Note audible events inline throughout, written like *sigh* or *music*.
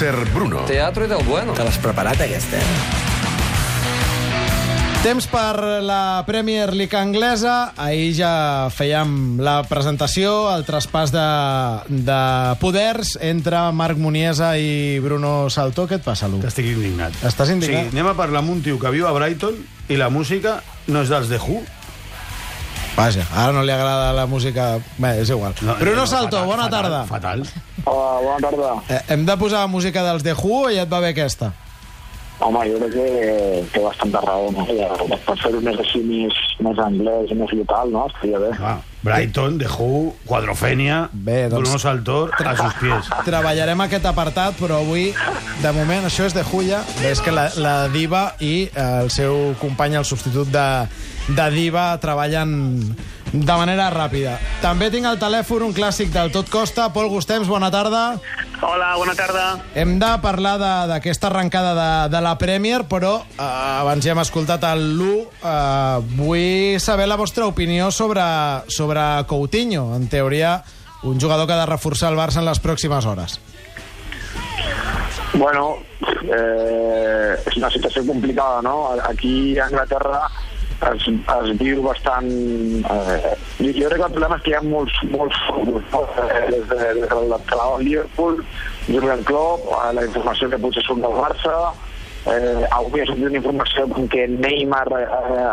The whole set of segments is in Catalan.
Ser Bruno. Teatro del bueno. Te l'has preparat, aquesta? Temps per la Premier League anglesa. Ahir ja fèiem la presentació, el traspàs de, de poders entre Marc Muniesa i Bruno Saltó. Què et passa, Lu? Estic indignat. Estàs indignat? Sí, anem a parlar amb un tio que viu a Brighton i la música no és dels The Who. Vaja, ara no li agrada la música... Bé, és igual. No, Bruno no, Saltó, fatal, bona fatal, tarda. Fatal. Hola, bona tarda. Eh, hem de posar música dels The Who o ja et va bé aquesta? Home, jo crec que té bastanta raó, no? Ja, per fer-ho més així, més, més anglès i més local, no? Estaria bé. Ah, Brighton, The Who, Quadrofènia, Bé, doncs- Bruno Saltor, a sus pies. Treballarem aquest apartat, però avui, de moment, això és de Julla. És que la, la Diva i eh, el seu company, el substitut de, de Diva, treballen de manera ràpida. També tinc al telèfon un clàssic del Tot Costa. Pol Gustems, bona tarda. Hola, bona tarda. Hem de parlar d'aquesta arrencada de, de la Premier, però eh, abans ja hem escoltat el Lu. Eh, vull saber la vostra opinió sobre, sobre Coutinho. En teoria, un jugador que ha de reforçar el Barça en les pròximes hores. Bueno, eh, és una situació complicada, no? Aquí a Anglaterra es, es viu bastant... Eh, jo crec que el problema és que hi ha molts, molts focus, no? Eh, des de, des de l'entrada del Liverpool, Jurgen Klopp, eh, la informació que potser surt del Barça, eh, avui ha sortit una informació com que Neymar eh,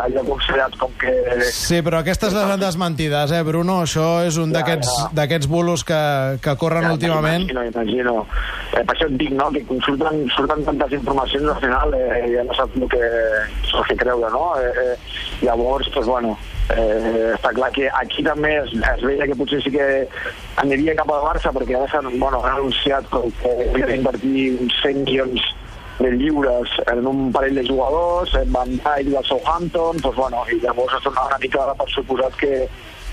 havia aconsellat com que... Sí, però aquestes les han desmentides, eh, Bruno? Això és un Ja, d'aquests ja. d'aquests bulos que, que corren Ja, últimament. Imagino, imagino. Eh, per això et dic, no?, que quan surten, tantes informacions, al final eh, ja no saps el que, el que creure, no? Eh, eh, llavors, doncs, bueno, eh, està clar que aquí també es, es veia que potser sí que aniria cap al Barça, perquè ara s'han bueno, han anunciat que que havia d'invertir uns 100 milions de lliures en un parell de jugadors, Van Dijk del Southampton, doncs, bueno, i llavors es dona una mica per suposat que,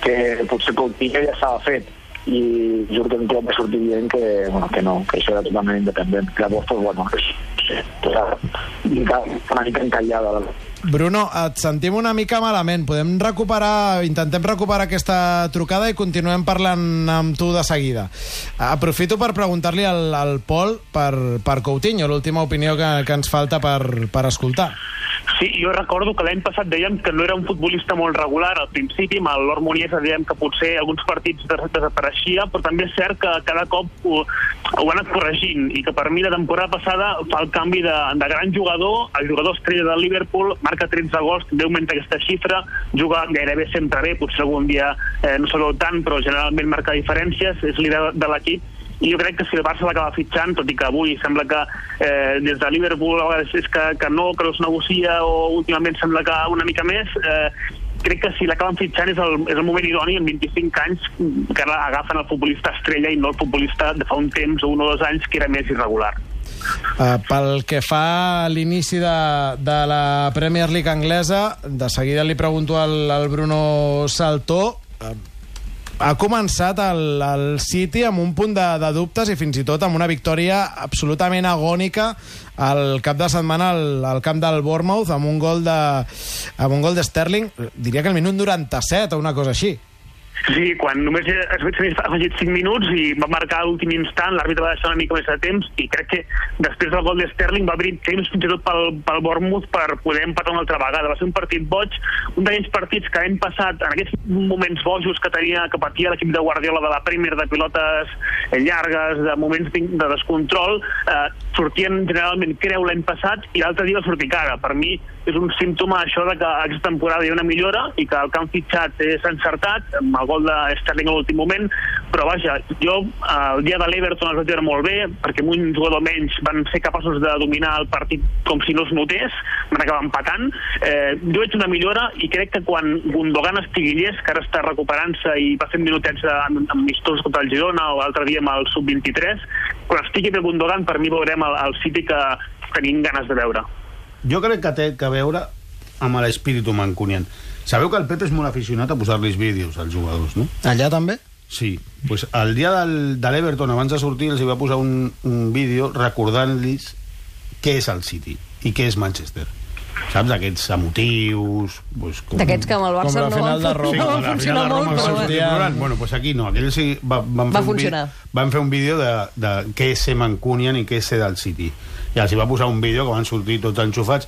que potser Coutinho ja estava fet i Jurgen Klopp va sortir dient que, bueno, que no, que això era totalment independent. Llavors, doncs, bueno, és, és una mica encallada. Bruno, et sentim una mica malament. Podem recuperar, intentem recuperar aquesta trucada i continuem parlant amb tu de seguida. Aprofito per preguntar-li al, al Pol per, per Coutinho, l'última opinió que, que ens falta per, per escoltar. Sí, jo recordo que l'any passat dèiem que no era un futbolista molt regular. Al principi, amb el Lord dèiem que potser alguns partits des desapareixia, però també és cert que cada cop ho, ho ha anat corregint i que per mi la temporada passada fa el canvi de, de gran jugador, el jugador estrella del Liverpool, marca 13 gols, també augmenta aquesta xifra, juga gairebé sempre bé, potser algun dia eh, no veu tant, però generalment marca diferències, és líder de l'equip i jo crec que si el Barça l'acaba fitxant, tot i que avui sembla que eh, des de Liverpool a vegades és que, que no, que no es negocia o últimament sembla que una mica més, eh, crec que si l'acaben fitxant és el, és el moment idoni en 25 anys que ara agafen el futbolista estrella i no el futbolista de fa un temps o un o dos anys que era més irregular. Uh, pel que fa a l'inici de, de la Premier League anglesa, de seguida li pregunto al, al Bruno Saltó. Uh, ha començat el, el City amb un punt de, de dubtes i fins i tot amb una victòria absolutament agònica al cap de setmana al, al camp del Bournemouth amb un gol de amb un gol de Sterling, diria que al minut 97 o una cosa així. Sí, quan només es s'havia afegit 5 minuts i va marcar a l'últim instant, l'àrbitre va deixar una mica més de temps i crec que després del gol de Sterling va obrir temps fins i tot pel, pel Bournemouth per poder empatar una altra vegada. Va ser un partit boig, un d'aquells partits que hem passat en aquests moments bojos que tenia que patia l'equip de Guardiola de la Premier de pilotes llargues, de moments de descontrol, eh, sortien generalment creu l'any passat i l'altre dia va sortir cara. Per mi és un símptoma això de que aquesta temporada hi ha una millora i que el que han fitxat és encertat amb el gol de Sterling a l'últim moment. Però vaja, jo el dia de l'Everton els vaig veure molt bé perquè amb un jugador menys van ser capaços de dominar el partit com si no es notés van acabar empatant. Eh, jo veig una millora i crec que quan Gundogan estigui llest que ara està recuperant-se i va fent minutets amistosos contra el Girona o l'altre dia amb el Sub-23 quan estigui bé Gundogan per mi veurem el, el City que tenim ganes de veure Jo crec que té que veure amb l'espíritu mancunian. Sabeu que el Pep és molt aficionat a posar-los vídeos als jugadors, no? Allà també? Sí, pues el dia del, de l'Everton, abans de sortir, els hi va posar un, un vídeo recordant-los què és el City i què és Manchester. saps? Aquests emotius... Pues, com... D'aquests que amb el Com Barça la no final van, de Roma. no Sí, van la funcionar molt, Roma però va bueno. pues aquí no, aquells sí va, van, Va fer un funcionar. van fer un vídeo de, de què és ser Mancunian i què és ser del City. I els hi va posar un vídeo que van sortir tots enxufats.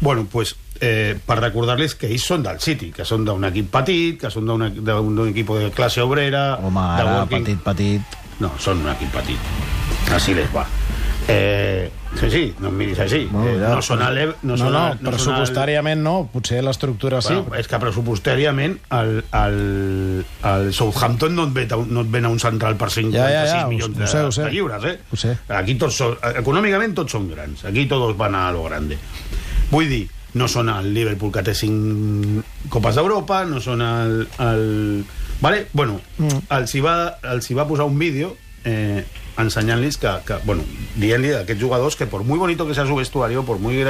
Bueno, pues, eh, per recordar-les que ells són del City, que són d'un equip petit, que són d'un equip de classe obrera... Home, de ara, working- petit, petit... No, són un equip petit. Així les va. Eh, sí, sí, no em miris així. Bueno, eh, no són el... No, no, no, el- pressupostàriament no, potser l'estructura sí. Bueno, és que pressupostàriament el, el, el Southampton no et, un- no et ven a un central per 56 Ja, ja, ja, milions de, sé. de lliures, eh? Ho sé. Aquí tots són, econòmicament tots són grans. Aquí tots van a lo grande. Vull dir, no són el Liverpool que té 5 Copes d'Europa, no són el... el... Vale? Bueno, mm. els, hi va, els hi va posar un vídeo eh, ensenyant-los que, que, bueno, dient-li jugadors que por muy bonito que sea su vestuario, por, muy,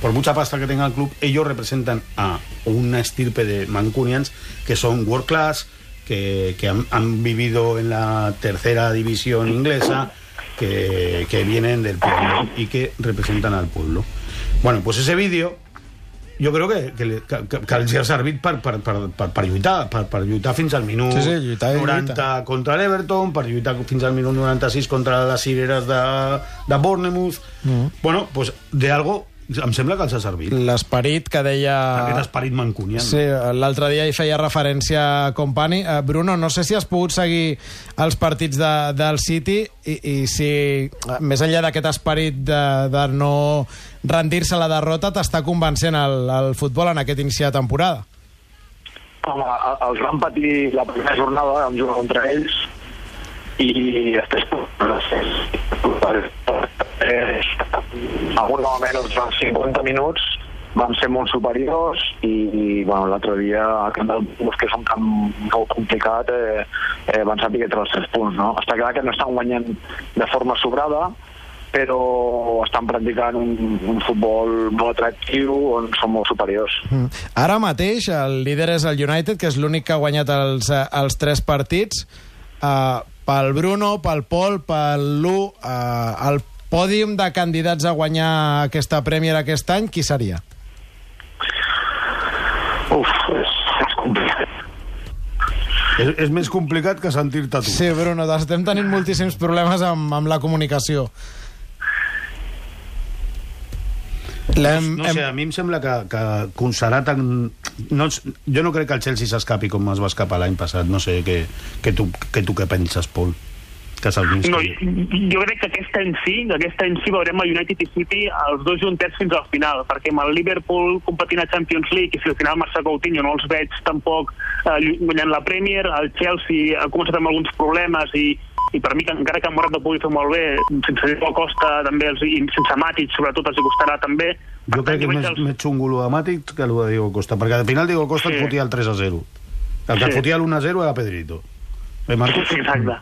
por mucha pasta que tenga el club, ellos representan a una estirpe de mancunians que son world class, que, han vivido en la tercera división inglesa, que, que vienen del pueblo y que representan al pueblo. Bueno, pues ese vídeo jo crec que, que, que, que, els ha servit per, per, per, per, per lluitar, per, per lluitar fins al minut Sí, sí, lluitar i 90 lluitar. contra l'Everton, per lluitar fins al minut 96 contra les cireres de, de Bournemouth. Mm. Bueno, pues de algo em sembla que els ha servit. L'esperit que deia... Aquest esperit mancunian. Sí, l'altre dia hi feia referència Company. Uh, Bruno, no sé si has pogut seguir els partits de, del City i, i si, més enllà d'aquest esperit de, de no rendir-se a la derrota, t'està convencent el, el futbol en aquest inici de temporada. Home, els van patir la primera jornada, vam jugar contra ells, i després eh, algun almenys durant 50 minuts van ser molt superiors i, i bueno, l'altre dia Bus, que un camp molt complicat, eh, eh, van saber que els tres punts. No? Està clar que no estan guanyant de forma sobrada, però estan practicant un, un futbol molt atractiu on són molt superiors. Mm. Ara mateix el líder és el United, que és l'únic que ha guanyat els, eh, els tres partits. Uh, pel Bruno, pel Pol, pel Lu, uh, el pòdium de candidats a guanyar aquesta Premier aquest any, qui seria? Uf, és, és complicat. És, és més complicat que sentir-te tu. Sí, Bruno, estem tenint moltíssims problemes amb, amb la comunicació. L'hem- No sé, hem- a mi em sembla que, que serà tan... No, jo no crec que el Chelsea s'escapi com es va escapar l'any passat. No sé què, què, tu, què tu què penses, Pol? Que se'l vins No, que- jo crec que aquest any sí, aquest any sí veurem a United i City els dos juntets fins al final, perquè amb el Liverpool competint a Champions League i si al final Marcel Coutinho no els veig tampoc eh, guanyant la Premier, el Chelsea ha començat amb alguns problemes i, i per mi que encara que Morat no pugui fer molt bé, sense Diego Costa també, els, i sense Matic sobretot els hi costarà també. Per Jo crec que és més, els- més xungo lo de Matic que lo de Diego Costa, perquè al final Diego Costa Sí. et fotia el 3 a 0. El que Sí. et fotia l'1 a 0 era Pedrito. Eh, Marcos? Sí, exacte.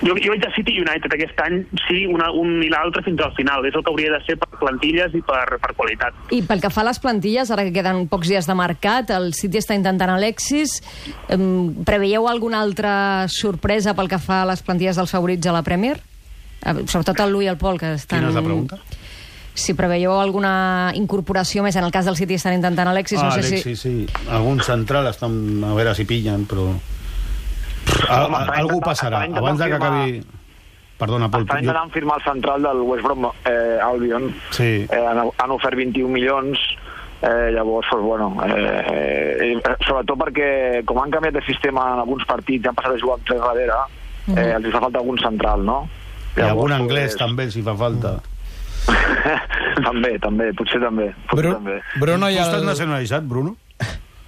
Jo, jo veig a City United aquest any, sí, una, un i l'altre fins al final. És el que hauria de ser per plantilles i per, per qualitat. I pel que fa a les plantilles, ara que queden pocs dies de mercat, el City està intentant Alexis. Em, Preveieu alguna altra sorpresa pel que fa a les plantilles dels favorits a la Premier? Sobretot el Lu i el Pol, que estan... Quina és la pregunta? Si preveieu alguna incorporació més, en el cas del City estan intentant Alexis, ah, no sé Alexis, si... sí. Algun central estan a veure si pillen, però... Al, Home, està algú passarà. Abans de que acabi... Perdona, Pol. Està intentant firmar el central del West Brom eh, Albion. Sí. Eh, han, han ofert 21 milions. Eh, llavors, pues, bueno, eh, eh, sobretot perquè com han canviat de sistema en alguns partits han passat a jugar amb tres darrere, eh, els hi fa falta algun central, no? I algun anglès pues, també els hi fa falta. *laughs* també, també, potser també. Potser Bru també. Bruno i tu estàs nacionalitzat, Bruno?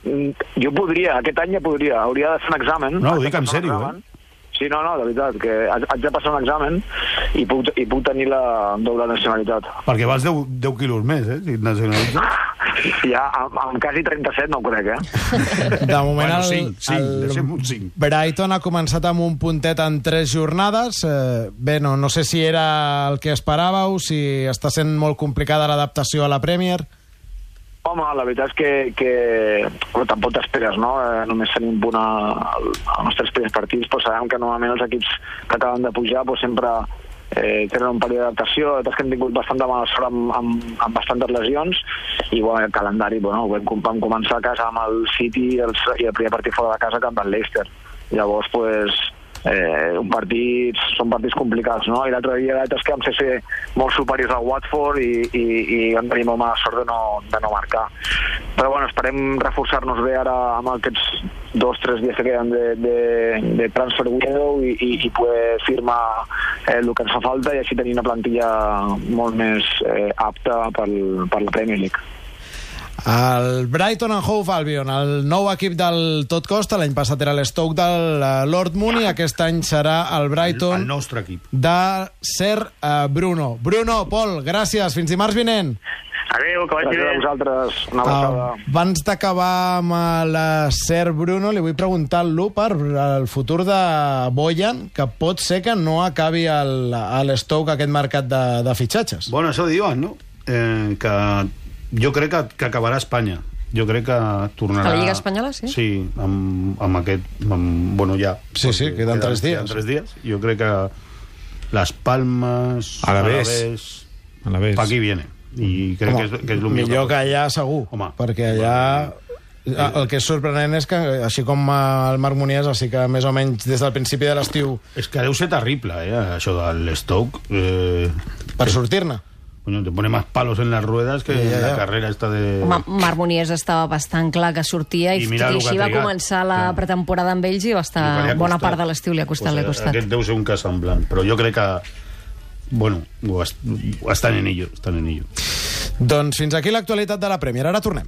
Mm, Jo podria, aquest any ja podria. Hauria de fer un examen. No, ho dic en sèrio, examen. Sí, no, no, de veritat, que haig de passar un examen i puc, i puc tenir la doble nacionalitat. Perquè vals 10, 10 quilos més, eh? Si et nacionalitzes. *laughs* Ja, amb, amb quasi 37 no ho crec, eh? *laughs* De moment Bueno, el, cinc, cinc, deixem un cinc. Brighton ha començat amb un puntet en tres jornades. Eh, bé, no, no sé si era el que esperàveu, si està sent molt complicada l'adaptació a la Premier. Home, la veritat és que, que bueno, tampoc t'esperes, no? Eh, només tenim un punt a- al- als nostres primers partits, però sabem que normalment els equips que acaben de pujar pues, sempre eh, tenen un període d'adaptació, nosaltres que hem tingut bastant de mala sort amb, amb, amb bastantes lesions, i bueno, el calendari, bueno, vam, vam començar a casa amb el City i el, i el primer partit fora de casa cap al Leicester. Llavors, pues, eh, un partit, són partits complicats, no? I l'altre dia és que vam ser, molt superiors al Watford i, i, i vam tenir molt mala sort de no, de no marcar. Però bueno, esperem reforçar-nos bé ara amb aquests dos tres dies que queden de, de, de transfer window i, i, i poder firmar eh, el que ens fa falta i així tenir una plantilla molt més eh, apta pel, per la Premier League. El Brighton and Hove Albion, el nou equip del tot costa, l'any passat era l'Stoke del eh, Lord Moon i aquest any serà el Brighton El nostre equip. de Ser eh, Bruno. Bruno, Pol, gràcies, fins dimarts vinent. Adéu, que vagi Gràcies a bé. vosaltres. Una abraçada. Uh, abans d'acabar amb la Ser Bruno, li vull preguntar-lo per el futur de Boyan, que pot ser que no acabi el- a l'Stoke aquest mercat de, de fitxatges. Bueno, això diuen, no? Eh, que jo crec que, que acabarà a Espanya. Jo crec que tornarà... A la Lliga Espanyola, sí? Sí, amb, amb aquest... Amb, bueno, ja. Sí, sí, perquè queden tres dies. Queden tres dies. Jo crec que Las Palmes... Alavés. Alavés A la vez. pa aquí viene. I crec que és, que és el millor. millor que allà segur, Home. perquè allà... El que és sorprenent és que, així com el Marc Munies, així que més o menys des del principi de l'estiu, És que deu ser terrible, eh, això de l'Stoke. Eh, per sortir-ne. Coño, te pone más palos en las ruedas que Ja, ja, en la ja. carrera esta de... Home, Marc Munies estava bastant clar que sortia i, I i, així va començar la Clar. pretemporada amb ells i va I estar ha bona part de l'estiu li ha costat, Pues, li ha eh, costat. Aquest deu ser un cas semblant, però jo crec que bueno, estan en ello, estan en ello. Doncs fins aquí l'actualitat de la Premier. Ara tornem.